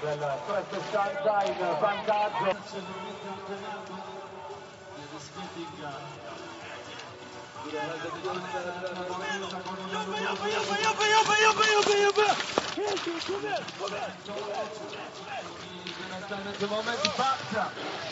del Presto Sunshine, vantaggio. Direttamente momenti pazza. Rivolta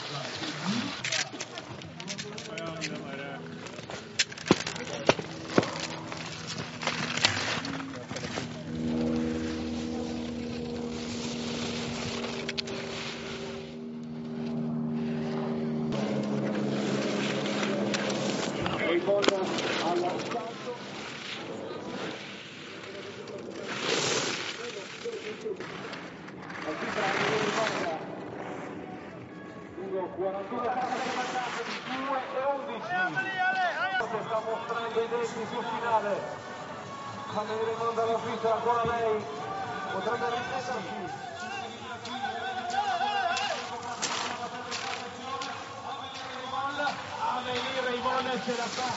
Al bravo di rivolta. 1 41 vantaggio di 2 e 11. Sta mostrando i denti sul finale. Fa venire in onda la Svizzera, ancora lei. Potrebbe rimettersi. a venire Ivone ce la fa.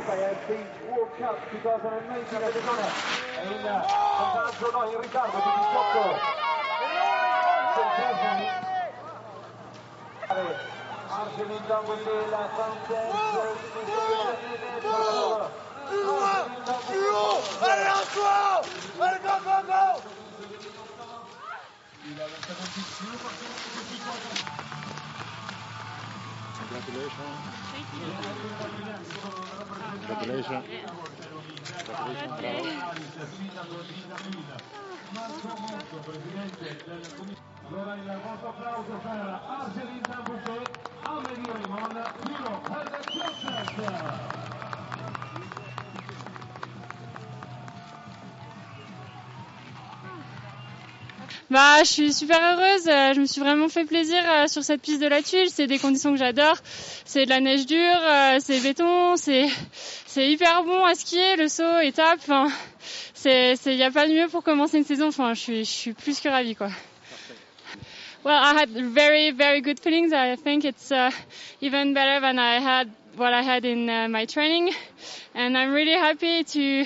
FIFB World Cup 2019 attenzione è in vantaggio no in ritardo di 18 centesimi Argelin Danguindela Congratulations. Allora il vostro applauso per Argelin Bah, je suis super heureuse. euh, Je me suis vraiment fait plaisir euh, sur cette piste de la Tuile. C'est des conditions que j'adore. C'est de la neige dure, euh, c'est béton, c'est c'est hyper bon à skier. Le saut, étape. Enfin, c'est c'est y a pas de mieux pour commencer une saison. Enfin, je suis je suis plus que ravie quoi. Well, I had very very good feelings. I think it's uh, even better than I had what I had in uh, my training, and I'm really happy to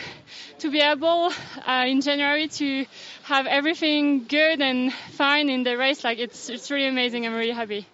to be able uh, in January to have everything good and fine in the race. Like it's it's really amazing. I'm really happy.